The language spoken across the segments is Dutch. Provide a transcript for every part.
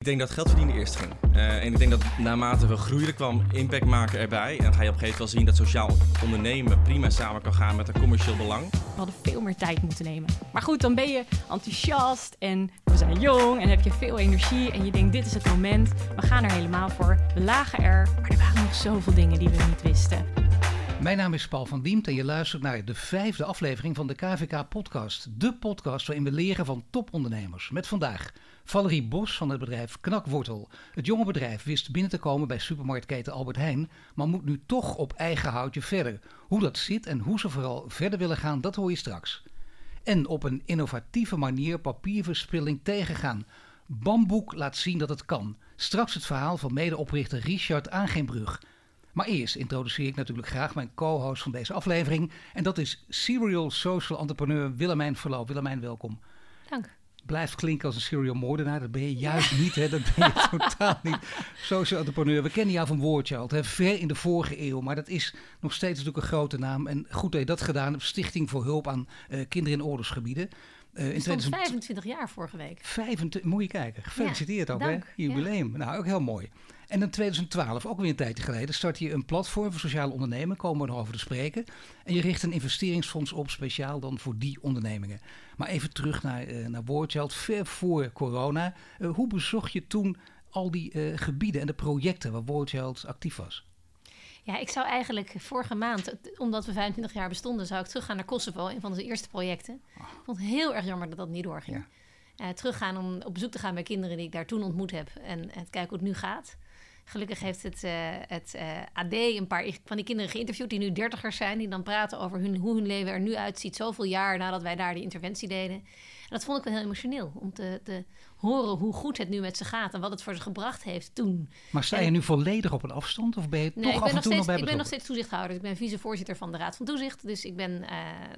Ik denk dat geld verdienen eerst ging. Uh, en ik denk dat naarmate we groeiden kwam impact maken erbij. En dan ga je op een gegeven moment wel zien dat sociaal ondernemen prima samen kan gaan met een commercieel belang. We hadden veel meer tijd moeten nemen. Maar goed, dan ben je enthousiast en we zijn jong en heb je veel energie. En je denkt, dit is het moment, we gaan er helemaal voor. We lagen er, maar er waren nog zoveel dingen die we niet wisten. Mijn naam is Paul van Diemt en je luistert naar de vijfde aflevering van de KVK-podcast. De podcast waarin we leren van topondernemers. Met vandaag Valerie Bos van het bedrijf Knakwortel. Het jonge bedrijf wist binnen te komen bij supermarktketen Albert Heijn, maar moet nu toch op eigen houtje verder. Hoe dat zit en hoe ze vooral verder willen gaan, dat hoor je straks. En op een innovatieve manier papierverspilling tegengaan. Bamboek laat zien dat het kan. Straks het verhaal van medeoprichter Richard Aangeenbrug. Maar eerst introduceer ik natuurlijk graag mijn co-host van deze aflevering. En dat is serial social entrepreneur Willemijn Verloop. Willemijn, welkom. Dank blijft klinken als een serial moordenaar. Dat ben je juist niet, hè? Dat ben je totaal niet. Social entrepreneur. We kennen jou van Wordchild, hè? ver in de vorige eeuw. Maar dat is nog steeds natuurlijk een grote naam. En goed dat je dat gedaan hebt. Stichting voor Hulp aan uh, Kinderen in Oorlogsgebieden. Uh, in 25 jaar vorige week. 25, moet je kijken. Gefeliciteerd ja, ook, dank. hè? Jubileum. Nou, ook heel mooi. En in 2012, ook weer een tijdje geleden, start je een platform voor sociale ondernemen. Komen we nog over te spreken. En je richt een investeringsfonds op, speciaal dan voor die ondernemingen. Maar even terug naar, uh, naar ver voor corona. Uh, hoe bezocht je toen al die uh, gebieden en de projecten waar Wordchild actief was? Ja, ik zou eigenlijk vorige maand, omdat we 25 jaar bestonden, zou ik teruggaan naar Kosovo, een van onze eerste projecten. Oh. Ik vond het heel erg jammer dat dat niet doorging. Ja. Uh, teruggaan om op bezoek te gaan bij kinderen die ik daar toen ontmoet heb en, en kijken hoe het nu gaat. Gelukkig heeft het, uh, het uh, AD een paar van die kinderen geïnterviewd die nu dertigers zijn. Die dan praten over hun, hoe hun leven er nu uitziet. Zoveel jaar nadat wij daar die interventie deden. En dat vond ik wel heel emotioneel. Om te, te horen hoe goed het nu met ze gaat en wat het voor ze gebracht heeft toen. Maar sta je nu volledig op een afstand of ben je nee, toch af en toe nog bij Ik ben nog steeds toezichthouder. Ik ben vicevoorzitter van de Raad van Toezicht. Dus ik ben, uh,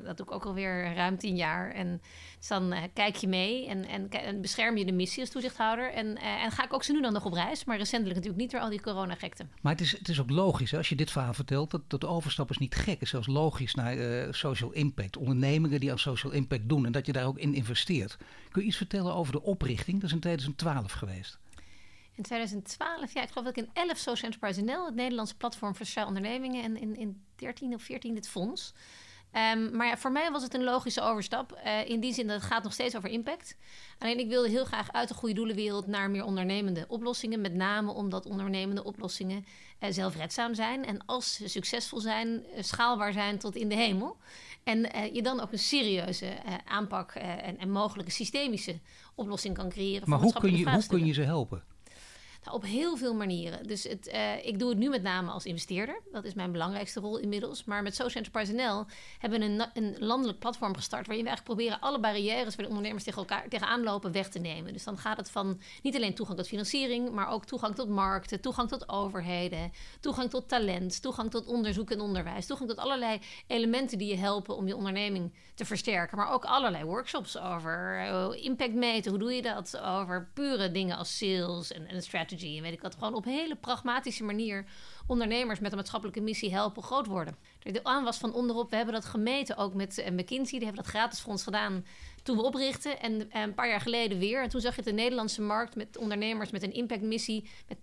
dat doe ik ook alweer ruim tien jaar. En dus dan uh, kijk je mee en, en, en, bescherm je de missie als toezichthouder. En, uh, en ga ik ook ze nu dan nog op reis. Maar recentelijk natuurlijk niet door al die coronagekte. Maar het is, het is ook logisch hè, als je dit verhaal vertelt. Dat, dat de overstap is niet gek. Het is zelfs logisch naar social impact. Ondernemingen die aan social impact doen. En dat je daar ook in investeert. Kun je iets vertellen over de oprichting? Dat is een 2012 geweest. In 2012, ja, ik geloof dat ik in 11 Social Enterprise NL, het Nederlandse platform voor sociale ondernemingen, en in, in 13 of 14 dit fonds. Um, maar ja, voor mij was het een logische overstap. Uh, in die zin dat het gaat nog steeds over impact. Alleen ik wilde heel graag uit de goede doelenwereld naar meer ondernemende oplossingen. Met name omdat ondernemende oplossingen uh, zelfredzaam zijn. En als ze succesvol zijn, uh, schaalbaar zijn tot in de hemel. En je dan ook een serieuze aanpak en, en mogelijke systemische oplossing kan creëren. Maar hoe kun, je, hoe kun je ze helpen? Nou, op heel veel manieren. Dus het, uh, ik doe het nu met name als investeerder. Dat is mijn belangrijkste rol inmiddels. Maar met Social Enterprise NL hebben we een, een landelijk platform gestart... waarin we eigenlijk proberen alle barrières... waar de ondernemers tegen elkaar tegenaan lopen weg te nemen. Dus dan gaat het van niet alleen toegang tot financiering... maar ook toegang tot markten, toegang tot overheden... toegang tot talent, toegang tot onderzoek en onderwijs... toegang tot allerlei elementen die je helpen om je onderneming te versterken. Maar ook allerlei workshops over uh, impact meten. Hoe doe je dat? Over pure dingen als sales en, en strategy en weet ik wat. Gewoon op een hele pragmatische manier ondernemers met een maatschappelijke missie helpen groot worden. De aanwas van onderop, we hebben dat gemeten ook met uh, McKinsey. Die hebben dat gratis voor ons gedaan toen we oprichten. En uh, een paar jaar geleden weer. En toen zag je de Nederlandse markt met ondernemers met een impactmissie met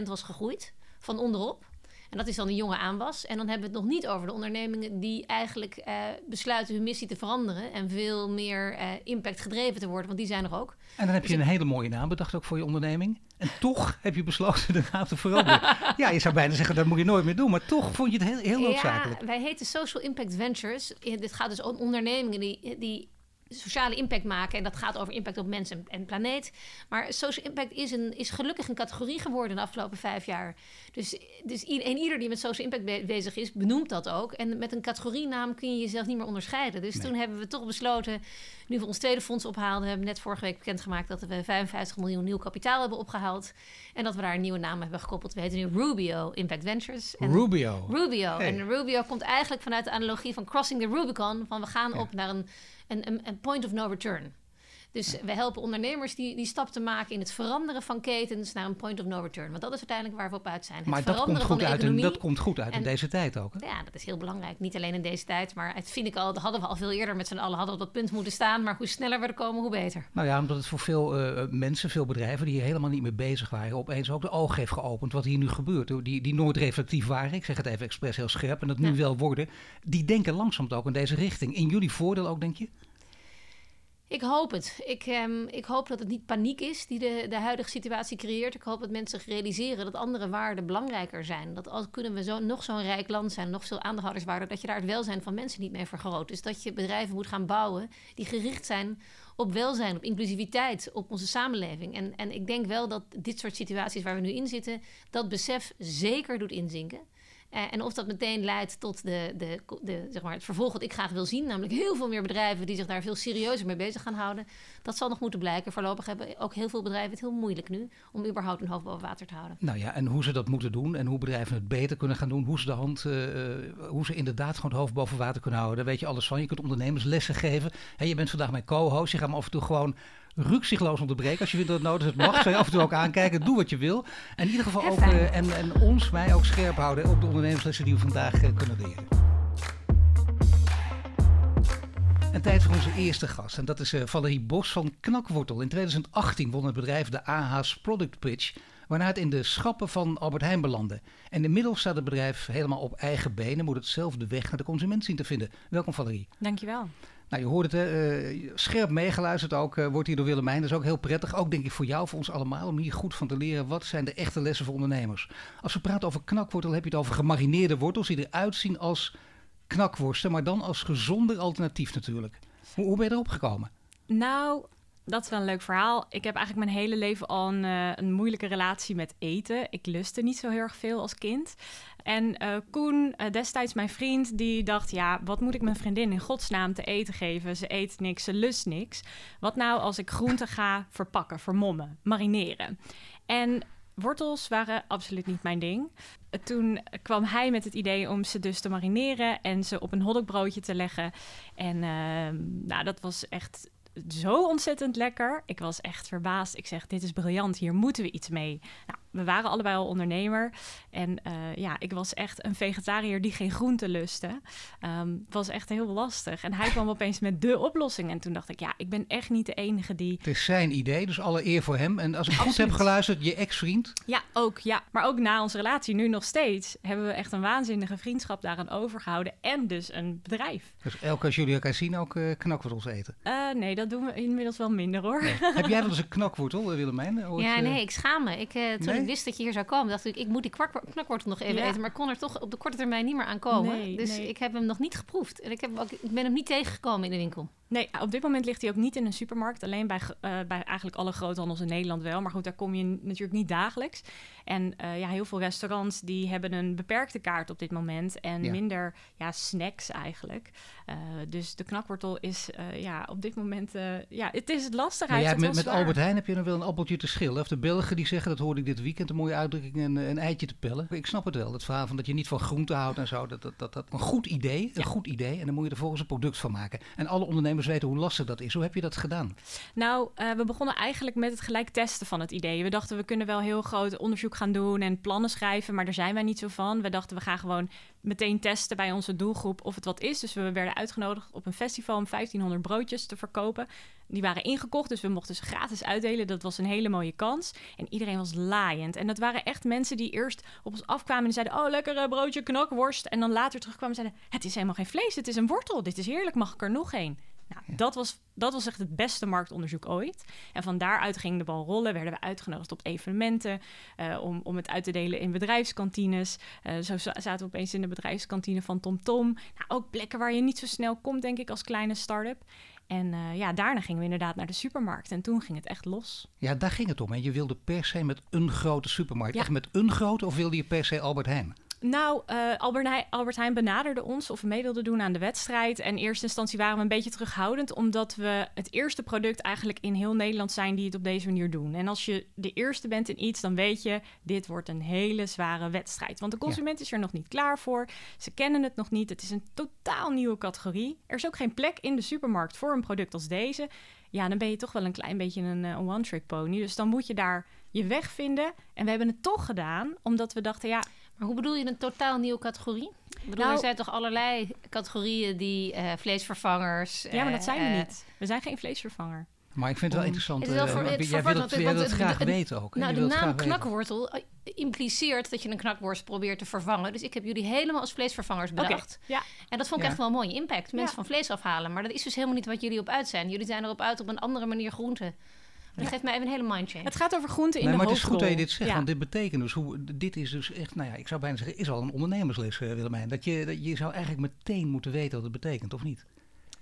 80% was gegroeid van onderop. En dat is dan een jonge aanwas. En dan hebben we het nog niet over de ondernemingen die eigenlijk uh, besluiten hun missie te veranderen en veel meer uh, impact gedreven te worden, want die zijn er ook. En dan heb je dus een hele mooie naam bedacht ook voor je onderneming. En toch heb je besloten de naam te veranderen. ja, je zou bijna zeggen dat moet je nooit meer doen, maar toch vond je het heel, heel noodzakelijk. Ja, wij heten Social Impact Ventures. Dit gaat dus om ondernemingen die, die sociale impact maken. En dat gaat over impact op mensen en planeet. Maar social impact is, een, is gelukkig een categorie geworden de afgelopen vijf jaar. Dus, dus en ieder die met social impact bezig is, benoemt dat ook. En met een categorienaam kun je jezelf niet meer onderscheiden. Dus toen hebben we toch besloten, nu we ons tweede fonds ophaalden, hebben we net vorige week bekendgemaakt dat we 55 miljoen nieuw kapitaal hebben opgehaald. En dat we daar een nieuwe naam hebben gekoppeld. We heten nu Rubio Impact Ventures. En Rubio. Rubio. En Rubio komt eigenlijk vanuit de analogie van Crossing the Rubicon. Van we gaan op naar een een, een, een point of no return. Dus we helpen ondernemers die, die stap te maken in het veranderen van ketens naar een point of no return. Want dat is uiteindelijk waar we op uit zijn. Het maar dat komt, goed uit in, dat komt goed uit in deze tijd ook. Hè? Ja, dat is heel belangrijk. Niet alleen in deze tijd, maar het vind ik al, dat hadden we al veel eerder met z'n allen hadden op dat punt moeten staan. Maar hoe sneller we er komen, hoe beter. Nou ja, omdat het voor veel uh, mensen, veel bedrijven die hier helemaal niet mee bezig waren, opeens ook de ogen heeft geopend wat hier nu gebeurt. Die, die nooit reflectief waren, ik zeg het even expres heel scherp, en dat nu wel worden, die denken langzaam ook in deze richting. In jullie voordeel ook, denk je? Ik hoop het. Ik, um, ik hoop dat het niet paniek is die de, de huidige situatie creëert. Ik hoop dat mensen realiseren dat andere waarden belangrijker zijn. Dat als kunnen we zo, nog zo'n rijk land zijn, nog veel aandeelhouderswaarde, dat je daar het welzijn van mensen niet mee vergroot. Dus dat je bedrijven moet gaan bouwen die gericht zijn op welzijn, op inclusiviteit, op onze samenleving. En, en ik denk wel dat dit soort situaties waar we nu in zitten, dat besef zeker doet inzinken. Uh, en of dat meteen leidt tot de, de, de, zeg maar het vervolg wat ik graag wil zien, namelijk heel veel meer bedrijven die zich daar veel serieuzer mee bezig gaan houden, dat zal nog moeten blijken. Voorlopig hebben ook heel veel bedrijven het heel moeilijk nu om überhaupt hun hoofd boven water te houden. Nou ja, en hoe ze dat moeten doen en hoe bedrijven het beter kunnen gaan doen, hoe ze de hand, uh, hoe ze inderdaad gewoon het hoofd boven water kunnen houden, daar weet je alles van. Je kunt ondernemers lessen geven. Hey, je bent vandaag mijn co-host, je gaat me af en toe gewoon rukzichtloos onderbreken. Als je vindt dat het nodig is, het mag. Zou je af en toe ook aankijken. Doe wat je wil. En in ieder geval ook, uh, en, en ons, mij ook scherp houden op de ondernemerslessen die we vandaag uh, kunnen leren. En tijd voor onze eerste gast. En dat is uh, Valerie Bos van Knakwortel. In 2018 won het bedrijf de AH's Product Pitch. Waarna het in de schappen van Albert Heijn belandde. En inmiddels staat het bedrijf helemaal op eigen benen. Moet het zelf de weg naar de consument zien te vinden. Welkom Valerie. Dankjewel. Nou, je hoort het, uh, scherp meegeluisterd ook, uh, wordt hier door Willemijn. Dat is ook heel prettig. Ook denk ik voor jou, voor ons allemaal, om hier goed van te leren. Wat zijn de echte lessen voor ondernemers? Als we praten over knakwortel, heb je het over gemarineerde wortels die eruit zien als knakworsten, maar dan als gezonder alternatief natuurlijk. Hoe, hoe ben je erop gekomen? Nou, dat is wel een leuk verhaal. Ik heb eigenlijk mijn hele leven al een, uh, een moeilijke relatie met eten. Ik lustte niet zo heel erg veel als kind. En uh, Koen, uh, destijds mijn vriend, die dacht: ja, wat moet ik mijn vriendin in godsnaam te eten geven? Ze eet niks, ze lust niks. Wat nou als ik groenten ga verpakken, vermommen, marineren? En wortels waren absoluut niet mijn ding. Toen kwam hij met het idee om ze dus te marineren en ze op een hotdogbroodje te leggen. En uh, nou, dat was echt zo ontzettend lekker. Ik was echt verbaasd. Ik zeg, dit is briljant, hier moeten we iets mee. Nou, we waren allebei al ondernemer. En uh, ja, ik was echt een vegetariër die geen groenten lustte. Um, was echt heel lastig. En hij kwam opeens met de oplossing. En toen dacht ik, ja, ik ben echt niet de enige die... Het is zijn idee, dus alle eer voor hem. En als ik goed heb geluisterd, je ex-vriend? Ja, ook. Ja. Maar ook na onze relatie, nu nog steeds, hebben we echt een waanzinnige vriendschap daaraan overgehouden. En dus een bedrijf. Dus elke als jullie elkaar zien ook uh, knakwortels eten? Uh, nee, dat doen we inmiddels wel minder hoor. Nee. heb jij wel eens een knakwortel, Willemijn? Ooit, ja, nee, ik schaam me. Ik, toen nee? Ik wist dat je hier zou komen, dacht ik, ik moet die knakwortel nog even ja. eten. Maar ik kon er toch op de korte termijn niet meer aan komen. Nee, dus nee. ik heb hem nog niet geproefd. En ik, heb ook, ik ben hem niet tegengekomen in de winkel. Nee, op dit moment ligt hij ook niet in een supermarkt. Alleen bij, uh, bij eigenlijk alle groothandels in Nederland wel. Maar goed, daar kom je natuurlijk niet dagelijks. En uh, ja, heel veel restaurants die hebben een beperkte kaart op dit moment. En ja. minder ja, snacks eigenlijk. Uh, dus de knakwortel is ja, op dit moment... ja, het is lastig. Maar ja, met, met Albert Heijn heb je dan wel een appeltje te schillen. Of de Belgen die zeggen, dat hoorde ik dit weekend, een mooie uitdrukking, een, een eitje te pellen. Ik snap het wel, het verhaal van dat je niet van groente houdt en zo. Dat dat, dat, dat een goed idee, een ja. goed idee. En dan moet je er volgens een product van maken. En alle ondernemers weten hoe lastig dat is. Hoe heb je dat gedaan? Nou, uh, we begonnen eigenlijk met het gelijk testen van het idee. We dachten, we kunnen wel heel groot onderzoek gaan doen en plannen schrijven, maar daar zijn wij niet zo van. We dachten, we gaan gewoon meteen testen bij onze doelgroep of het wat is. Dus we werden uitgenodigd op een festival om 1500 broodjes te verkopen. Die waren ingekocht, dus we mochten ze gratis uitdelen. Dat was een hele mooie kans. En iedereen was laaiend. En dat waren echt mensen die eerst op ons afkwamen en zeiden... oh, lekkere broodje knokworst. En dan later terugkwamen en zeiden... het is helemaal geen vlees, het is een wortel. Dit is heerlijk, mag ik er nog een? Nou, ja. dat, was, dat was echt het beste marktonderzoek ooit. En van daaruit ging de bal rollen. Werden we uitgenodigd op evenementen uh, om, om het uit te delen in bedrijfskantines. Uh, zo zaten we opeens in de bedrijfskantine van TomTom. Tom. Nou, ook plekken waar je niet zo snel komt, denk ik, als kleine start-up. En uh, ja, daarna gingen we inderdaad naar de supermarkt. En toen ging het echt los. Ja, daar ging het om. En je wilde per se met een grote supermarkt. Ja. Echt met een grote of wilde je per se Albert Heijn? Nou, uh, Albert, Heijn, Albert Heijn benaderde ons of we mee wilden doen aan de wedstrijd. En in eerste instantie waren we een beetje terughoudend, omdat we het eerste product eigenlijk in heel Nederland zijn die het op deze manier doen. En als je de eerste bent in iets, dan weet je, dit wordt een hele zware wedstrijd. Want de consument ja. is er nog niet klaar voor. Ze kennen het nog niet. Het is een totaal nieuwe categorie. Er is ook geen plek in de supermarkt voor een product als deze. ja, dan ben je toch wel een klein beetje een, eh, een one-trick pony. Dus dan moet je daar je weg vinden. En we hebben het toch gedaan, omdat we dachten, ja, Maar hoe bedoel je een totaal nieuwe categorie? Ik bedoel, Nou- er zijn toch allerlei categorieën die eh, vleesvervangers... ja, maar dat eh, zijn we eh, niet. We zijn geen vleesvervanger. Maar ik vind het wel interessant. Het is wel eh, voor- het wil het, jij wil want het het- graag weten ook. Nou, de naam knakwortel eh, impliceert dat je een knakworst probeert te vervangen. Dus ik heb jullie helemaal als vleesvervangers Oké, bedacht. ja. En dat vond ik Ja. echt wel een mooie impact. Mensen Ja. van vlees afhalen. Maar dat is dus helemaal niet wat jullie op uit zijn. Jullie zijn erop uit op een andere manier groenten. Dat geeft mij even een hele mindchange. Het gaat over groenten in Nee, de maar het is goed dat je dit zegt, Ja. want dit betekent dus hoe dit is dus echt, nou ja, ik zou bijna zeggen, is al een ondernemersles, eh, Willemijn. Dat je, dat je zou eigenlijk meteen moeten weten wat het betekent, of niet?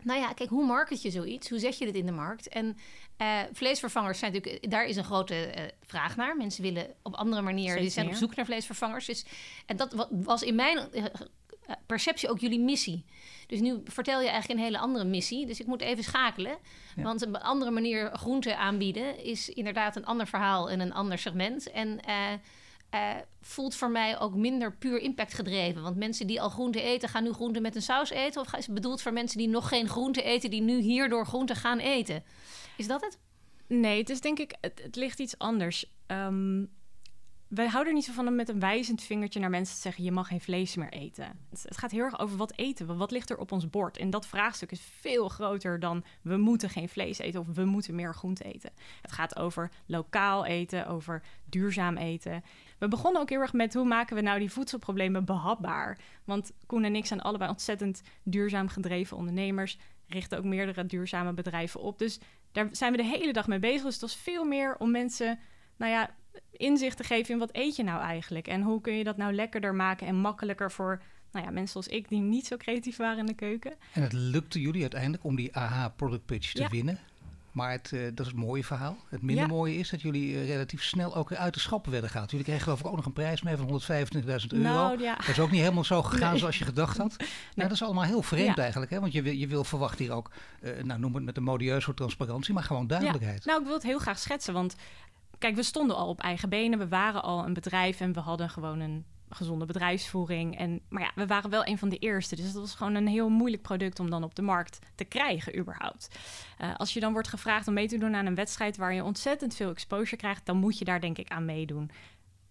Nou ja, kijk, hoe market je zoiets? Hoe zet je dit in de markt? En eh, vleesvervangers zijn natuurlijk, daar is een grote eh, vraag naar. Mensen willen op andere manieren, die zijn op zoek naar vleesvervangers. Dus, en dat wa- was in mijn eh, eh, perceptie ook jullie missie. Dus nu vertel je eigenlijk een hele andere missie. Dus ik moet even schakelen. Ja. Want een andere manier groente aanbieden is inderdaad een ander verhaal en een ander segment. En eh, eh, voelt voor mij ook minder puur impact gedreven. Want mensen die al groente eten, gaan nu groente met een saus eten? Of is het bedoeld voor mensen die nog geen groente eten, die nu hierdoor groente gaan eten? Is dat het? Nee, het is denk ik, het, het ligt iets anders. Ehm, wij houden er niet zo van om met een wijzend vingertje naar mensen te zeggen: je mag geen vlees meer eten. Het, gaat heel erg over wat eten we, wat ligt er op ons bord. En dat vraagstuk is veel groter dan we moeten geen vlees eten of we moeten meer groente eten. Het gaat over lokaal eten, over duurzaam eten. We begonnen ook heel erg met hoe maken we nou die voedselproblemen behapbaar. Want Koen en ik zijn allebei ontzettend duurzaam gedreven ondernemers, richten ook meerdere duurzame bedrijven op. Dus daar zijn we de hele dag mee bezig. Dus het was veel meer om mensen, nou ja, inzicht te geven in wat eet je nou eigenlijk? En hoe kun je dat nou lekkerder maken en makkelijker voor nou ja, mensen zoals ik die niet zo creatief waren in de keuken. En het lukte jullie uiteindelijk om die AH product pitch te Ja. winnen. Maar het, eh, dat is het mooie verhaal. Het minder Ja. mooie is dat jullie eh, relatief snel ook uit de schappen werden gehaald. Jullie kregen geloof ik ook nog een prijs mee van 125.000 euro. Nou ja, Dat is ook niet helemaal zo gegaan Nee. zoals je gedacht had. Nou, dat is allemaal heel vreemd Ja. eigenlijk. Hè? Want je wil, je wil verwachten hier ook, eh, nou noem het met een modieus soort transparantie, maar gewoon duidelijkheid. Nou, ik wil het heel graag schetsen, want kijk, we stonden al op eigen benen. We waren al een bedrijf en we hadden gewoon een gezonde bedrijfsvoering. En, maar ja, we waren wel een van de eerste. Dus dat was gewoon een heel moeilijk product om dan op de markt te krijgen überhaupt. Eh, als je dan wordt gevraagd om mee te doen aan een wedstrijd waar je ontzettend veel exposure krijgt, dan moet je daar denk ik aan meedoen.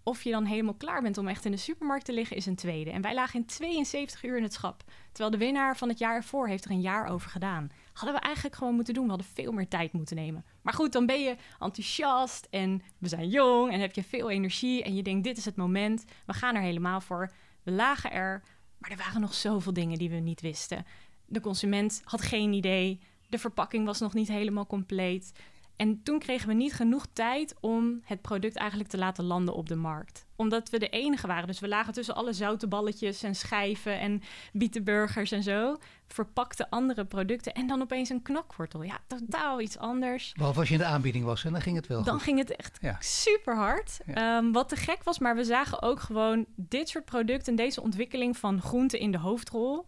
Of je dan helemaal klaar bent om echt in de supermarkt te liggen, is een tweede. En wij lagen in 72 uur in het schap. Terwijl de winnaar van het jaar ervoor heeft er een jaar over gedaan. Hadden we eigenlijk gewoon moeten doen. We hadden veel meer tijd moeten nemen. Maar goed, dan ben je enthousiast en we zijn jong en heb je veel energie. En je denkt, dit is het moment. We gaan er helemaal voor. We lagen er, maar er waren nog zoveel dingen die we niet wisten. De consument had geen idee. De verpakking was nog niet helemaal compleet. En toen kregen we niet genoeg tijd om het product eigenlijk te laten landen op de markt. Omdat we de enige waren. Dus we lagen tussen alle zoute balletjes en schijven en bietenburgers en zo. Verpakte andere producten. En dan opeens een knakwortel. Ja, totaal iets anders. Behalve als je in de aanbieding was en dan ging het wel Dan goed. ging het echt Ja. super hard. Ja. wat te gek was, maar we zagen ook gewoon dit soort producten, deze ontwikkeling van groenten in de hoofdrol,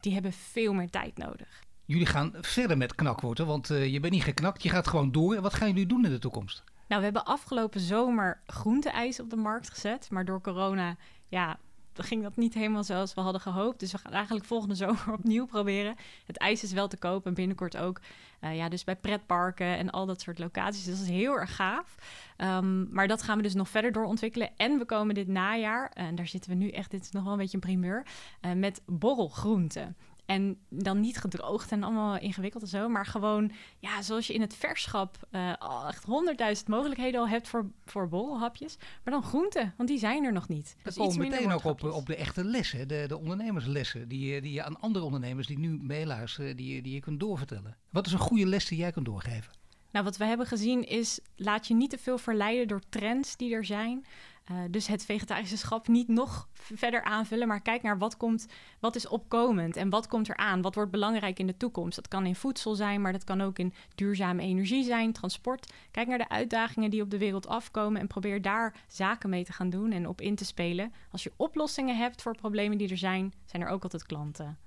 die hebben veel meer tijd nodig. Jullie gaan verder met knakwortel, want eh, je bent niet geknakt, je gaat gewoon door. Wat gaan jullie doen in de toekomst? Nou, we hebben afgelopen zomer groenteijs op de markt gezet, maar door corona, ja, ging dat niet helemaal zoals we hadden gehoopt. Dus we gaan eigenlijk volgende zomer opnieuw proberen. Het ijs is wel te koop en binnenkort ook. eh, ja, dus bij pretparken en al dat soort locaties. Dus dat is heel erg gaaf. Ehm, maar dat gaan we dus nog verder doorontwikkelen. En we komen dit najaar, en daar zitten we nu echt, dit is nog wel een beetje een primeur, eh, met borrelgroenten. En dan niet gedroogd en allemaal ingewikkeld en zo, maar gewoon, ja, zoals je in het verschap al echt honderdduizend mogelijkheden al hebt voor, voor borrelhapjes. Maar dan groenten, want die zijn er nog niet. Iets minder meteen ook op, op de echte lessen, de, de ondernemerslessen, die, je- die je aan andere ondernemers die nu meeluisteren, die, die je kunt doorvertellen. Wat is een goede les die jij kunt doorgeven? Nou, wat we hebben gezien is, laat je niet te veel verleiden door trends die er zijn. Eh, dus het vegetarische schap niet nog verder aanvullen, maar kijk naar wat komt, wat is opkomend en wat komt er aan, wat wordt belangrijk in de toekomst. Dat kan in voedsel zijn, maar dat kan ook in duurzame energie zijn, transport. Kijk naar de uitdagingen die op de wereld afkomen en probeer daar zaken mee te gaan doen en op in te spelen. Als je oplossingen hebt voor problemen die er zijn, zijn er ook altijd klanten.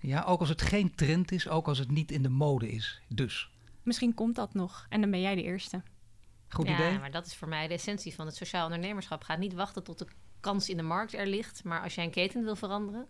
Ja, ook als het geen trend is, ook als het niet in de mode is. Dus, Misschien komt dat nog en dan ben jij de eerste. Goed ja, idee? maar dat is voor mij de essentie van het sociaal ondernemerschap. Ga niet wachten tot de kans in de markt er ligt. Maar als jij een keten wil veranderen,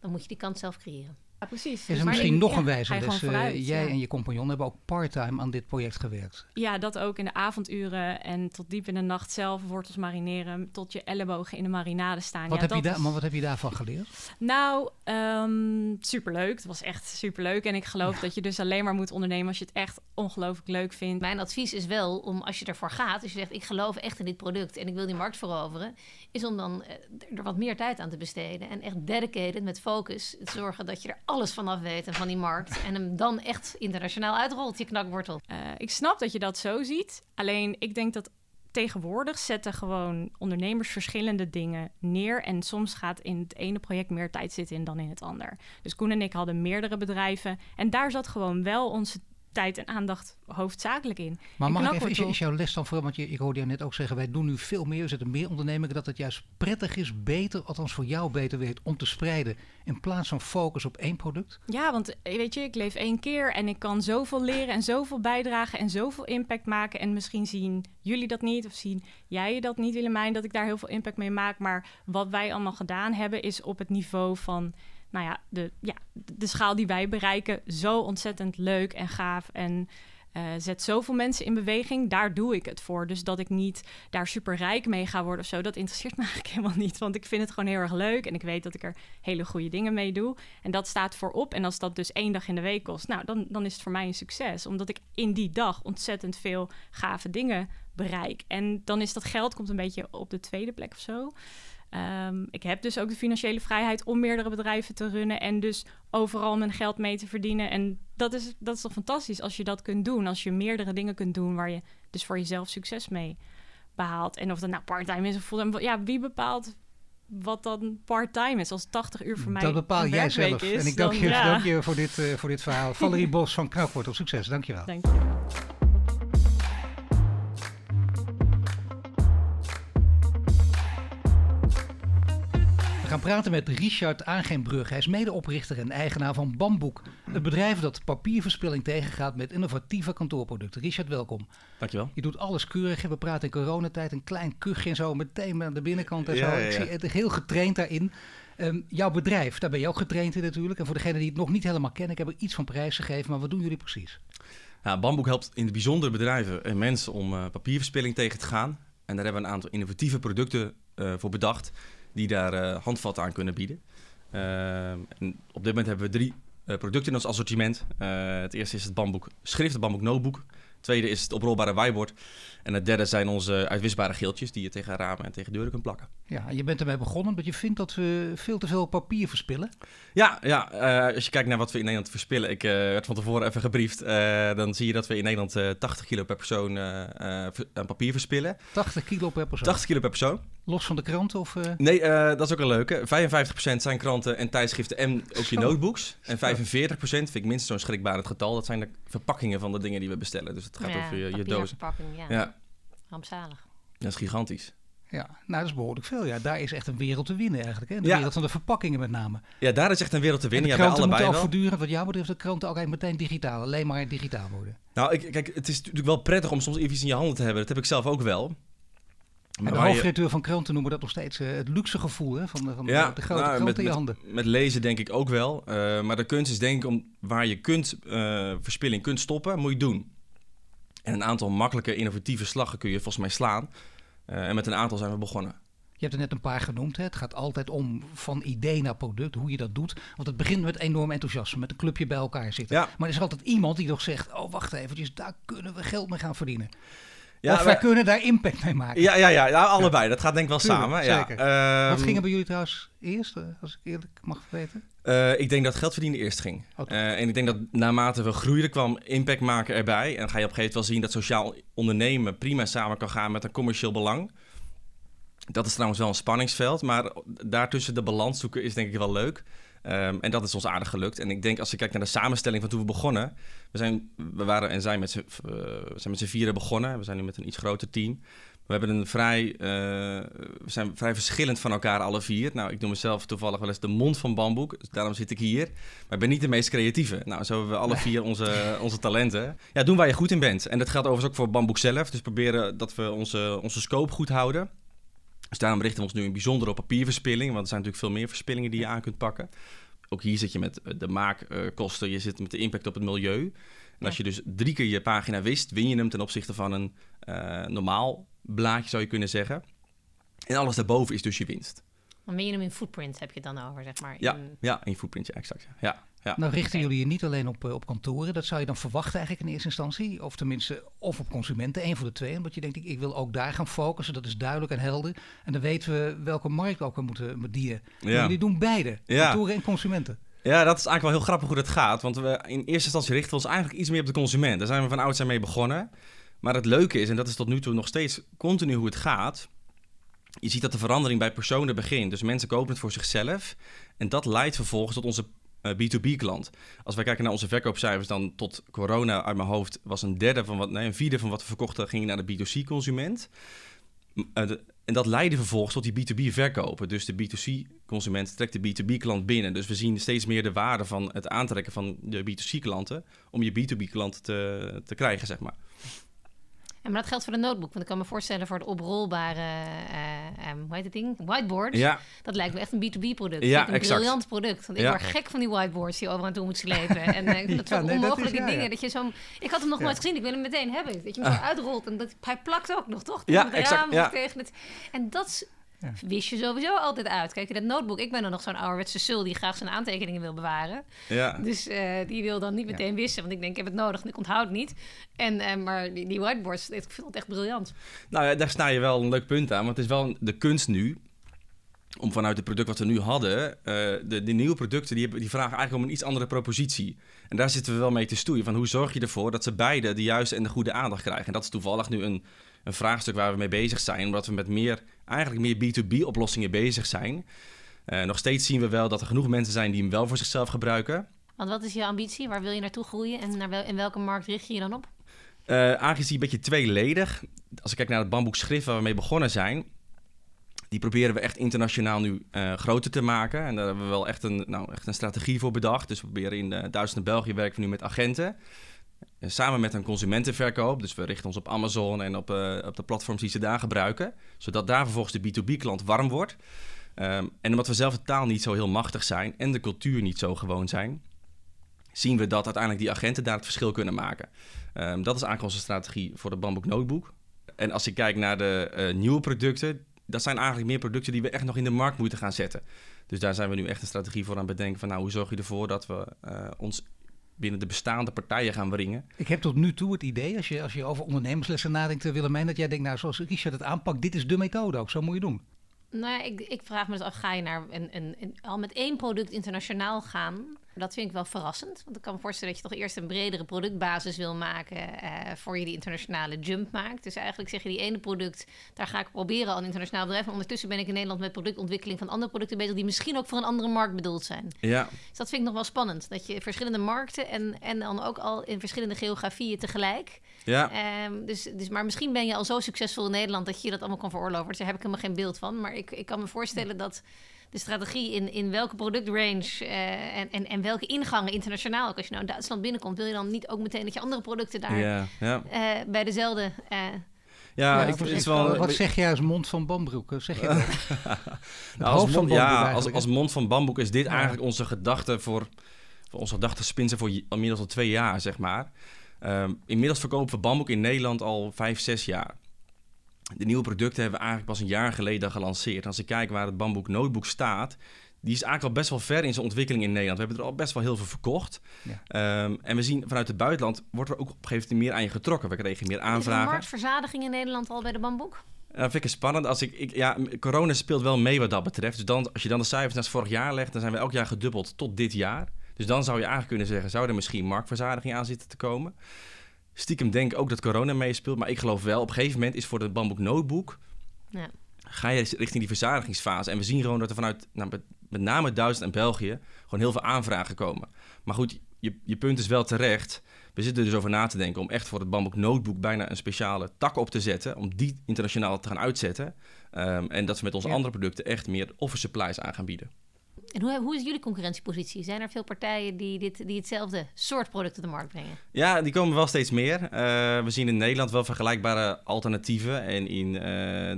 dan moet je die kans zelf creëren. Ja, precies. Is Dus er maar misschien ik- nog ja, een wijze les? vooruit, jij ja. en je compagnon hebben ook part-time aan dit project gewerkt. Ja, dat ook in de avonduren en tot diep in de nacht zelf wortels marineren, tot je ellebogen in de marinade staan. Wat, ja, heb je dat daar, is- maar wat heb je daarvan geleerd? Nou, ehm, superleuk. Het was echt superleuk. En ik geloof dat je dus alleen maar moet ondernemen als je het echt ongelooflijk leuk vindt. Mijn advies is wel om als je ervoor gaat, als je zegt ik geloof echt in dit product en ik wil die markt veroveren, is om dan eh, er wat meer tijd aan te besteden en echt dedicated met focus te zorgen dat je er alles vanaf weet en van die markt en hem dan echt internationaal uitrolt, je knakwortel. Eh, ik snap dat je dat zo ziet. Alleen ik denk dat tegenwoordig zetten gewoon ondernemers verschillende dingen neer. En soms gaat in het ene project meer tijd zitten in dan in het ander. Dus Koen en ik hadden meerdere bedrijven. En daar zat gewoon wel onze tijd en aandacht hoofdzakelijk in. Maar mag ik even, is, jouw les dan vooral, want je, ik hoorde jou net ook zeggen, wij doen nu veel meer, we zetten meer ondernemingen, dat het juist prettig is, beter, althans voor jou beter weet, om te spreiden in plaats van focus op één product? Ja, want eh, weet je, ik leef één keer en ik kan zoveel leren en zoveel bijdragen en zoveel impact maken. En misschien zien jullie dat niet of zien jij dat niet, Willemijn, dat ik daar heel veel impact mee maak. Maar wat wij allemaal gedaan hebben is op het niveau van, nou ja, de, ja, de schaal die wij bereiken zo ontzettend leuk en gaaf en... eh, zet zoveel mensen in beweging, daar doe ik het voor. Dus dat ik niet daar super rijk mee ga worden of zo, dat interesseert me eigenlijk helemaal niet. Want ik vind het gewoon heel erg leuk en ik weet dat ik er hele goede dingen mee doe. En dat staat voorop. En als dat dus één dag in de week kost, nou, dan, dan is het voor mij een succes. Omdat ik in die dag ontzettend veel gave dingen bereik. En dan is dat geld komt een beetje op de tweede plek of zo. Ehm, ik heb dus ook de financiële vrijheid om meerdere bedrijven te runnen en dus overal mijn geld mee te verdienen. En dat is, dat is toch fantastisch als je dat kunt doen. Als je meerdere dingen kunt doen waar je dus voor jezelf succes mee behaalt. En of dat nou parttime is of fulltime. Ja, wie bepaalt wat dan parttime is? Als 80 uur voor mij dat bepaal jij zelf. Is, en ik dank dan- je, ja. dank je voor, dit, eh, voor dit verhaal. Valerie Bos van Knakwortel, succes, dankjewel. Dank je. Gaan praten met Richard Aangenbrug. Hij is medeoprichter en eigenaar van Bamboek. Het bedrijf dat papierverspilling tegengaat met innovatieve kantoorproducten. Richard, welkom. Dankjewel. Je doet alles keurig. We praten in coronatijd een klein kuchje en zo meteen aan de binnenkant en zo. ja, Ik zie het heel getraind daarin. Ehm, jouw bedrijf, daar ben je ook getraind in natuurlijk. En voor degenen die het nog niet helemaal kennen, ik heb er iets van prijs gegeven. Maar wat doen jullie precies? Ja, Bamboek helpt in het bijzonder bedrijven en mensen om eh, papierverspilling tegen te gaan. En daar hebben we een aantal innovatieve producten eh, voor bedacht die daar eh, handvatten aan kunnen bieden. Ehm, op dit moment hebben we drie eh, producten in ons assortiment. Eh, het eerste is het Bamboek Schrift, het Bamboek Notebook. Het tweede is het oprolbare whiteboard. En het derde zijn onze uitwisbare geeltjes die je tegen ramen en tegen deuren kunt plakken. Ja, je bent ermee begonnen omdat je vindt dat we veel te veel papier verspillen. Ja, ja eh, als je kijkt naar wat we in Nederland verspillen. Ik eh, werd van tevoren even gebriefd. eh, dan zie je dat we in Nederland eh, 80 kilo per persoon aan papier verspillen. 80 kilo per persoon. 80 kilo per persoon. Los van de krant of... eh, Nee, eh, dat is ook een leuke. 55% zijn kranten en tijdschriften en ook je notebooks. En 45% vind ik minstens zo'n schrikbarend getal. Dat zijn de verpakkingen van de dingen die we bestellen. Dus het gaat Ja, over je, je dozen. verpakking, ja. Ja, Rampzalig. dat is gigantisch. Ja, nou dat is behoorlijk veel. Ja, daar is echt een wereld te winnen eigenlijk. Hè? De Ja. wereld van de verpakkingen met name. Ja, daar is echt een wereld te En winnen. de Ja, bij kranten moeten wel. voortdurend, wat jou betreft, de kranten ook meteen digitaal. Alleen maar digitaal worden. Nou, ik, kijk, het is natuurlijk wel prettig om soms even iets in je handen te hebben. Dat heb ik zelf ook wel. En Maar de waar je- hoofdredacteur van kranten noemen dat nog steeds eh, het luxe gevoel hè? van, de, van de- Ja, de grote nou, krant met, in je handen. Met lezen denk ik ook wel. Eh, maar de kunst is denk ik om waar je kunt, eh, verspilling kunt stoppen, moet je doen. En een aantal makkelijke innovatieve slaggen kun je volgens mij slaan. Eh, en met een aantal zijn we begonnen. Je hebt er net een paar genoemd. Hè? Het gaat altijd om van idee naar product, hoe je dat doet. Want het begint met enorm enthousiasme, met een clubje bij elkaar zitten. Ja. Maar er is altijd iemand die nog zegt, oh wacht eventjes, daar kunnen we geld mee gaan verdienen. Ja, of wij kunnen daar impact mee maken. ja, ja, ja, ja, allebei. Dat gaat denk ik wel Tuurlijk, samen. Ja. Ehm, Wat ging er bij jullie trouwens eerst, eh, als ik eerlijk mag weten? Eh, ik denk dat geld verdienen eerst ging. Eh, en ik denk dat naarmate we groeiden kwam impact maken erbij. En dan ga je op een gegeven moment wel zien dat sociaal ondernemen prima samen kan gaan met een commercieel belang. Dat is trouwens wel een spanningsveld, maar daartussen de balans zoeken is denk ik wel leuk. Ehm, en dat is ons aardig gelukt. En ik denk als je kijkt naar de samenstelling van toen we begonnen. We, zijn, we waren en zijn met z'n eh, we zijn met z'n vieren begonnen. We zijn nu met een iets groter team. We hebben een vrij, eh, we zijn vrij verschillend van elkaar alle vier. Nou, ik noem mezelf toevallig wel eens de mond van bamboek. Dus daarom zit ik hier. Maar ik ben niet de meest creatieve. Nou, zo hebben we alle vier onze, onze talenten. Ja, doen waar je goed in bent. En dat geldt overigens ook voor bamboek zelf. Dus proberen dat we onze, onze scope goed houden. Dus daarom richten we ons nu in bijzonder op papierverspilling. Want er zijn natuurlijk veel meer verspillingen die je aan kunt pakken. ook hier zit je met eh, de maakkosten, je zit met de impact op het milieu. En als je dus drie keer je pagina wist, win je hem ten opzichte van een uh, normaal blaadje, zou je kunnen zeggen. En alles daarboven is dus je winst. Dan ben je hem in footprint, heb je het dan over, zeg maar. Ja, in... ja in footprint, ja, exact. Ja. Ja. Nou richten jullie je niet alleen op, op kantoren, dat zou je dan verwachten eigenlijk in eerste instantie. Of tenminste, of op consumenten, één van de twee. Omdat je denkt, ik, ik wil ook daar gaan focussen, dat is duidelijk en helder. En dan weten we welke markt ook we moeten bedienen. Ja. Jullie doen beide, kantoren en consumenten. Ja, dat is eigenlijk wel heel grappig hoe dat gaat. Want we in eerste instantie richten we ons eigenlijk iets meer op de consument. Daar zijn we van ouds mee begonnen. Maar het leuke is, en dat is tot nu toe nog steeds continu hoe het gaat. Je ziet dat de verandering bij personen begint. Dus mensen kopen het voor zichzelf. En dat leidt vervolgens tot onze B2B-klant. Eh, Als wij kijken naar onze verkoopcijfers, dan tot corona uit mijn hoofd was een derde van wat, nee, een vierde van wat we verkochten ging naar de B2C-consument. Uh, en dat leidde vervolgens tot die B2B-verkopen. Dus de B2C-consument trekt de B2B-klant binnen. Dus we zien steeds meer de waarde van het aantrekken van de B2C-klanten om je B2B-klant te, te krijgen, zeg maar. En maar dat geldt voor de notebook. Want ik kan me voorstellen voor het oprolbare, uh, um, hoe heet het ding? Whiteboard. Ja. Dat lijkt me echt een B2B-product. Ja, een exact. briljant product. Want ik word gek van die whiteboards die overal toe moet slepen. en uh, dat zijn ja, onmogelijke dingen. Dat je zo ik had hem nog nooit gezien. Ik wil hem meteen hebben. Dat je hem zo uitrolt. En dat, hij plakt ook nog, toch? Ja, exact. Ja. Tegen het, en dat ja. wist je sowieso altijd uit. Kijk, dat notebook, ik ben dan nog zo'n ouderwetse sul die graag zijn aantekeningen wil bewaren. Ja. Dus uh, die wil dan niet meteen ja. wissen, want ik denk, ik heb het nodig en ik onthoud het niet. En, uh, maar die, die whiteboards, ik vind het echt briljant. Nou ja, daar sta je wel een leuk punt aan, want het is wel de kunst nu om vanuit het product wat we nu hadden, uh, de, de, nieuwe producten, die, die vragen eigenlijk om een iets andere propositie. En daar zitten we wel mee te stoeien. Van hoe zorg je ervoor dat ze beide de juiste en de goede aandacht krijgen? En dat is toevallig nu een, een vraagstuk waar we mee bezig zijn, omdat we met meer, eigenlijk meer B2B-oplossingen bezig zijn. Uh, nog steeds zien we wel dat er genoeg mensen zijn die hem wel voor zichzelf gebruiken. Want wat is je ambitie? Waar wil je naartoe groeien en naar wel, in welke markt richt je je dan op? Uh, aangezien een beetje tweeledig. Als ik kijk naar het bamboek schrift waar we mee begonnen zijn, die proberen we echt internationaal nu uh, groter te maken. En daar hebben we wel echt een, nou, echt een strategie voor bedacht. Dus we proberen in uh, Duitsland en België werken we nu met agenten. En samen met een consumentenverkoop. Dus we richten ons op Amazon en op, uh, op de platforms die ze daar gebruiken. Zodat daar vervolgens de B2B-klant warm wordt. Um, en omdat we zelf de taal niet zo heel machtig zijn en de cultuur niet zo gewoon zijn, zien we dat uiteindelijk die agenten daar het verschil kunnen maken. Um, dat is eigenlijk onze strategie voor de Bamboek Notebook. En als ik kijk naar de nieuwe producten, dat zijn eigenlijk meer producten die we echt nog in de markt moeten gaan zetten. Dus daar zijn we nu echt een strategie voor aan het bedenken van nou, hoe zorg je ervoor dat we ons binnen de bestaande partijen gaan wringen. Ik heb tot nu toe het idee, als je, als je over ondernemerslessen nadenkt, Willemijn, dat jij denkt, nou, zoals Richard het aanpakt, dit is de methode ook, zo moet je doen. Nou ja, ik, ik vraag me dus af, ga je naar een, een, een, al met één product internationaal gaan? Dat vind ik wel verrassend. Want ik kan me voorstellen dat je toch eerst een bredere productbasis wil maken uh, voor je die internationale jump maakt. Dus eigenlijk zeg je die ene product, daar ga ik proberen al een internationaal bedrijf. En ondertussen ben ik in Nederland met productontwikkeling van andere producten bezig die misschien ook voor een andere markt bedoeld zijn. Ja. Dus dat vind ik nog wel spannend. Dat je verschillende markten en, en dan ook al in verschillende geografieën tegelijk. Ja. Um, dus, dus, maar misschien ben je al zo succesvol in Nederland dat je dat allemaal kan veroorloven. Dus daar heb ik helemaal geen beeld van. Maar ik, ik kan me voorstellen dat de strategie in, in welke productrange uh, en, en, en welke ingangen internationaal. Ook als je nou in Duitsland binnenkomt, wil je dan niet ook meteen dat je andere producten daar ja, ja. Uh, bij dezelfde. Uh, ja, ik, het is wel, wat zeg jij als mond van bamboek? Zeg je dat? nou, als, mond, ja, als, als mond van bamboek is dit ja. eigenlijk onze gedachte voor, voor onze gedachte spinsen voor inmiddels al twee jaar, zeg maar. Um, inmiddels verkopen we bamboek in Nederland al vijf, zes jaar. De nieuwe producten hebben we eigenlijk pas een jaar geleden gelanceerd. Als ik kijk waar het Bamboek Notebook staat, die is eigenlijk al best wel ver in zijn ontwikkeling in Nederland. We hebben er al best wel heel veel verkocht. Ja. Um, en we zien vanuit het buitenland wordt er ook op een gegeven moment meer aan je getrokken. We kregen meer aanvragen. Is er marktverzadiging in Nederland al bij de Bamboek? Dat vind ik het spannend. Als ik, ik, ja, corona speelt wel mee wat dat betreft. Dus dan, als je dan de cijfers naar vorig jaar legt, dan zijn we elk jaar gedubbeld tot dit jaar. Dus dan zou je eigenlijk kunnen zeggen, zou er misschien marktverzadiging aan zitten te komen? Stiekem denk ik ook dat corona meespeelt. Maar ik geloof wel, op een gegeven moment is voor de Bamboek Notebook... Ja. ga je richting die verzadigingsfase. En we zien gewoon dat er vanuit, nou, met name Duitsland en België... gewoon heel veel aanvragen komen. Maar goed, je, je punt is wel terecht. We zitten er dus over na te denken om echt voor het Bamboek Notebook... bijna een speciale tak op te zetten. Om die internationaal te gaan uitzetten. Um, en dat we met onze ja. andere producten echt meer offer supplies aan gaan bieden. En hoe, hoe is jullie concurrentiepositie? Zijn er veel partijen die, dit, die hetzelfde soort product op de markt brengen? Ja, die komen wel steeds meer. Uh, we zien in Nederland wel vergelijkbare alternatieven. En in uh,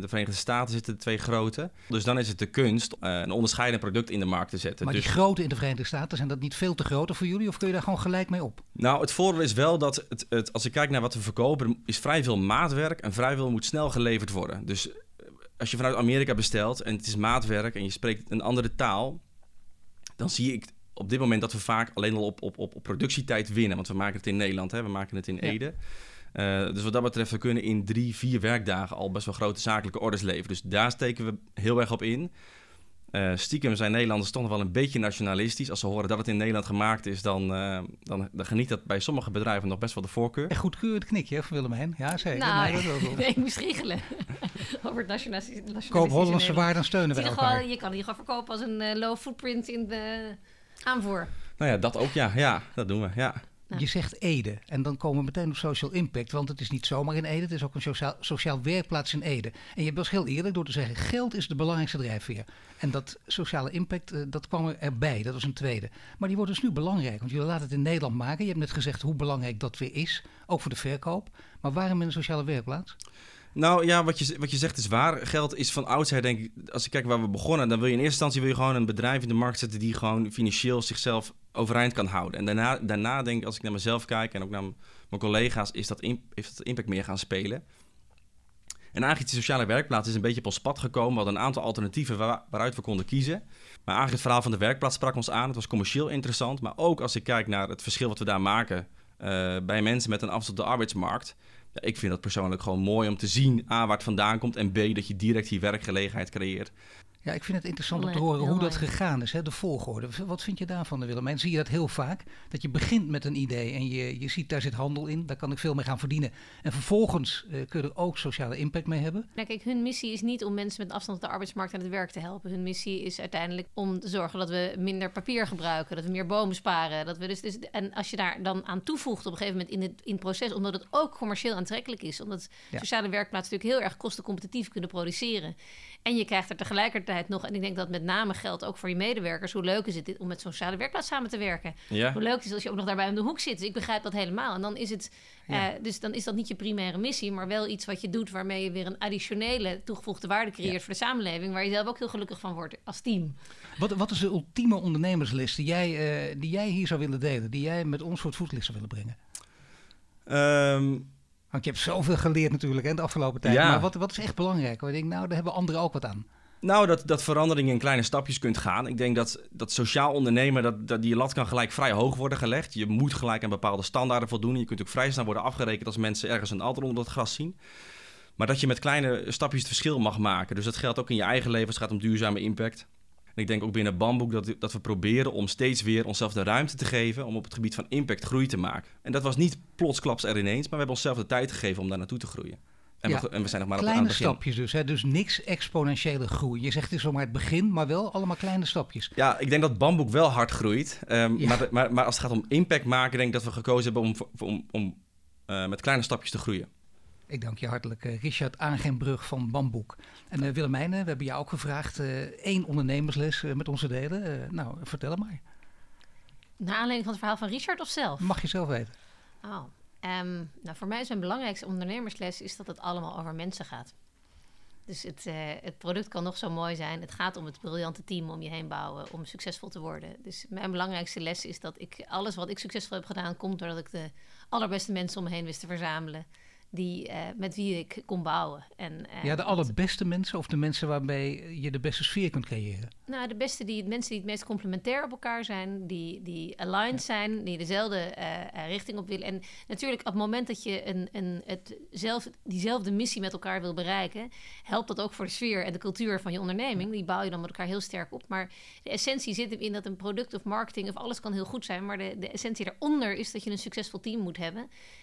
de Verenigde Staten zitten er twee grote. Dus dan is het de kunst uh, een onderscheidend product in de markt te zetten. Maar dus... die grote in de Verenigde Staten, zijn dat niet veel te grote voor jullie? Of kun je daar gewoon gelijk mee op? Nou, het voordeel is wel dat het, het, als ik kijk naar wat we verkopen, is vrij veel maatwerk en vrij veel moet snel geleverd worden. Dus als je vanuit Amerika bestelt en het is maatwerk en je spreekt een andere taal, dan zie ik op dit moment dat we vaak alleen al op, op, op, op productietijd winnen. Want we maken het in Nederland, hè? we maken het in Ja. Ede. Uh, dus wat dat betreft, we kunnen in drie, vier werkdagen al best wel grote zakelijke orders leveren. Dus daar steken we heel erg op in. Uh, stiekem zijn Nederlanders toch nog wel een beetje nationalistisch. Als ze horen dat het in Nederland gemaakt is, dan, uh, dan, dan geniet dat bij sommige bedrijven nog best wel de voorkeur. Echt goedkeurend knikje hè, van Willemijn. Ja, zeker. Nou, Nee, dat wel. nee, ik moest giechelen over het nationalisme. Koop Hollandse waar, dan steunen we Je, elkaar. gewoon, je kan die gewoon verkopen als een eh, low footprint in de aanvoer. Nou ja, dat ook, ja. Ja, dat doen we, ja. Ja. Je zegt Ede en dan komen we meteen op social impact. Want het is niet zomaar in Ede, het is ook een sociaal, sociaal werkplaats in Ede. En je was heel eerlijk door te zeggen, geld is de belangrijkste drijfveer. En dat sociale impact, eh, dat kwam erbij, dat was een tweede. Maar die wordt dus nu belangrijk, want jullie laten het in Nederland maken. Je hebt net gezegd hoe belangrijk dat weer is, ook voor de verkoop. Maar waarom in een sociale werkplaats? Nou ja, wat je, wat je zegt is waar. Geld is van oudsher, denk ik, als ik kijk waar we begonnen, dan wil je in eerste instantie wil je gewoon een bedrijf in de markt zetten die gewoon financieel zichzelf overeind kan houden. En daarna, daarna denk ik, als ik naar mezelf kijk en ook naar mijn collega's, is dat, heeft dat impact meer gaan spelen. En eigenlijk die sociale werkplaats is een beetje op ons pad gekomen. We hadden een aantal alternatieven waar- waaruit we konden kiezen. Maar eigenlijk het verhaal van de werkplaats sprak ons aan. Het was commercieel interessant. Maar ook als ik kijk naar het verschil wat we daar maken eh, bij mensen met een afstand op de arbeidsmarkt. Ja, ik vind dat persoonlijk gewoon mooi om te zien, A, waar het vandaan komt... en B, dat je direct die werkgelegenheid creëert. Ja, ik vind het interessant om te horen hoe dat gegaan is, hè, de volgorde. Wat vind je daarvan, Willem? En zie je dat heel vaak? Dat je begint met een idee en je, je ziet daar zit handel in, daar kan ik veel mee gaan verdienen. En vervolgens eh, kun je er ook sociale impact mee hebben. Nou, kijk, hun missie is niet om mensen met afstand op de arbeidsmarkt aan het werk te helpen. Hun missie is uiteindelijk om te zorgen dat we minder papier gebruiken, dat we meer bomen sparen. Dat we dus, dus, en als je daar dan aan toevoegt op een gegeven moment in het, in het proces, omdat het ook commercieel aantrekkelijk is, omdat Ja. sociale werkplaatsen natuurlijk heel erg kostencompetitief kunnen produceren. En je krijgt er tegelijkertijd nog, en ik denk dat met name geldt ook voor je medewerkers, hoe leuk is het dit om met zo'n sociale werkplaats samen te werken? Ja, Hoe leuk is het als je ook nog daarbij om de hoek zit. Dus ik begrijp dat helemaal. En dan is het, Ja. eh, dus dan is dat niet je primaire missie, maar wel iets wat je doet waarmee je weer een additionele toegevoegde waarde creëert Ja. voor de samenleving, waar je zelf ook heel gelukkig van wordt als team. Wat, wat is de ultieme ondernemerslist die jij, eh, die jij hier zou willen delen? Die jij met ons voor het voetlicht zou willen brengen? Ehm, Want je hebt zoveel geleerd natuurlijk hè, de afgelopen tijd. Ja. Maar wat, wat is echt belangrijk? Waar je denkt, nou, daar hebben anderen ook wat aan. Nou, dat, dat verandering in kleine stapjes kunt gaan. Ik denk dat, dat sociaal ondernemen, dat, dat die lat kan gelijk vrij hoog worden gelegd. Je moet gelijk aan bepaalde standaarden voldoen. Je kunt ook vrij snel worden afgerekend als mensen ergens een alter onder het gras zien. Maar dat je met kleine stapjes het verschil mag maken. Dus dat geldt ook in je eigen leven het gaat om duurzame impact. En ik denk ook binnen Bamboek dat, dat we proberen om steeds weer onszelf de ruimte te geven om op het gebied van impact groei te maken. En dat was niet plotsklaps er ineens, maar we hebben onszelf de tijd gegeven om daar naartoe te groeien. En, Ja. we, en we zijn nog maar op, aan Kleine het begin. stapjes dus. Hè? Dus niks exponentiële groei. Je zegt het is zomaar het begin, maar wel allemaal kleine stapjes. Ja, ik denk dat bamboek wel hard groeit. Ehm, Ja. maar, maar, maar als het gaat om impact maken, denk ik dat we gekozen hebben om, om, om eh, met kleine stapjes te groeien. Ik dank je hartelijk, eh, Richard Aangenbrug van Bamboek. En eh Willemijn, eh, we hebben jou ook gevraagd één ondernemersles met ons te delen. Nou, vertel hem maar. Naar aanleiding van het verhaal van Richard of zelf? Mag je zelf weten. Oh, ehm, nou voor mij is mijn belangrijkste ondernemersles is dat het allemaal over mensen gaat. Dus het, het product kan nog zo mooi zijn. Het gaat om het briljante team om je heen bouwen om succesvol te worden. Dus mijn belangrijkste les is dat ik alles wat ik succesvol heb gedaan, komt doordat ik de allerbeste mensen om me heen wist te verzamelen. Die, eh, met wie ik kon bouwen. En, eh, Ja, de allerbeste mensen of de mensen waarmee je de beste sfeer kunt creëren? Nou, de beste die, mensen die het meest complementair op elkaar zijn, die, die aligned zijn, die dezelfde eh, eh, richting op willen. En natuurlijk, op het moment dat je een, een, het zelf, diezelfde missie met elkaar wil bereiken, helpt dat ook voor de sfeer en de cultuur van je onderneming. Die bouw je dan met elkaar heel sterk op. Maar de essentie zit hem in dat een product of marketing of alles kan heel goed zijn. Maar de, de essentie daaronder is dat je een succesvol team moet hebben.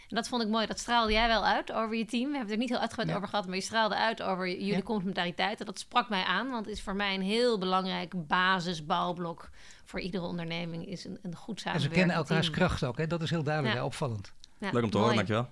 En dat vond ik mooi. Dat straalde jij wel uit over je team. We hebben het er niet heel uitgebreid Ja. over gehad, maar je straalde uit over jullie Ja. complementariteit. En dat sprak mij aan, want het is voor mij een heel belangrijk basisbouwblok voor iedere onderneming. Is een, een goed En ze kennen elkaars team. kracht ook, hè? dat is heel duidelijk, Ja. hè? opvallend. Ja, Leuk om te mooi. horen, dankjewel.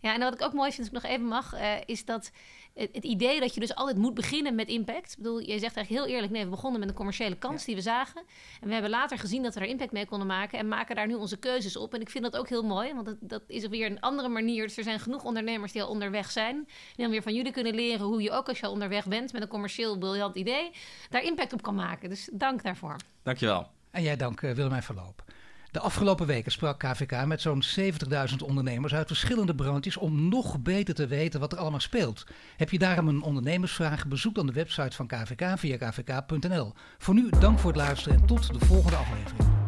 Ja, en wat ik ook mooi vind, als ik nog even mag, uh, is dat het, het, idee dat je dus altijd moet beginnen met impact. Ik bedoel, je zegt eigenlijk heel eerlijk, nee, we begonnen met een commerciële kans die we zagen. En we hebben later gezien dat we er impact mee konden maken en maken daar nu onze keuzes op. En ik vind dat ook heel mooi, want dat, dat is weer een andere manier. Dus er zijn genoeg ondernemers die al onderweg zijn. En dan weer van jullie kunnen leren hoe je ook als je al onderweg bent met een commercieel briljant idee, daar impact op kan maken. Dus dank daarvoor. Dankjewel. En jij dank uh, Willemijn Verloop. De afgelopen weken sprak KVK met zo'n 70.000 ondernemers uit verschillende branches om nog beter te weten wat er allemaal speelt. Heb je daarom een ondernemersvraag? Bezoek dan de website van KVK via kvk.nl. Voor nu dank voor het luisteren en tot de volgende aflevering.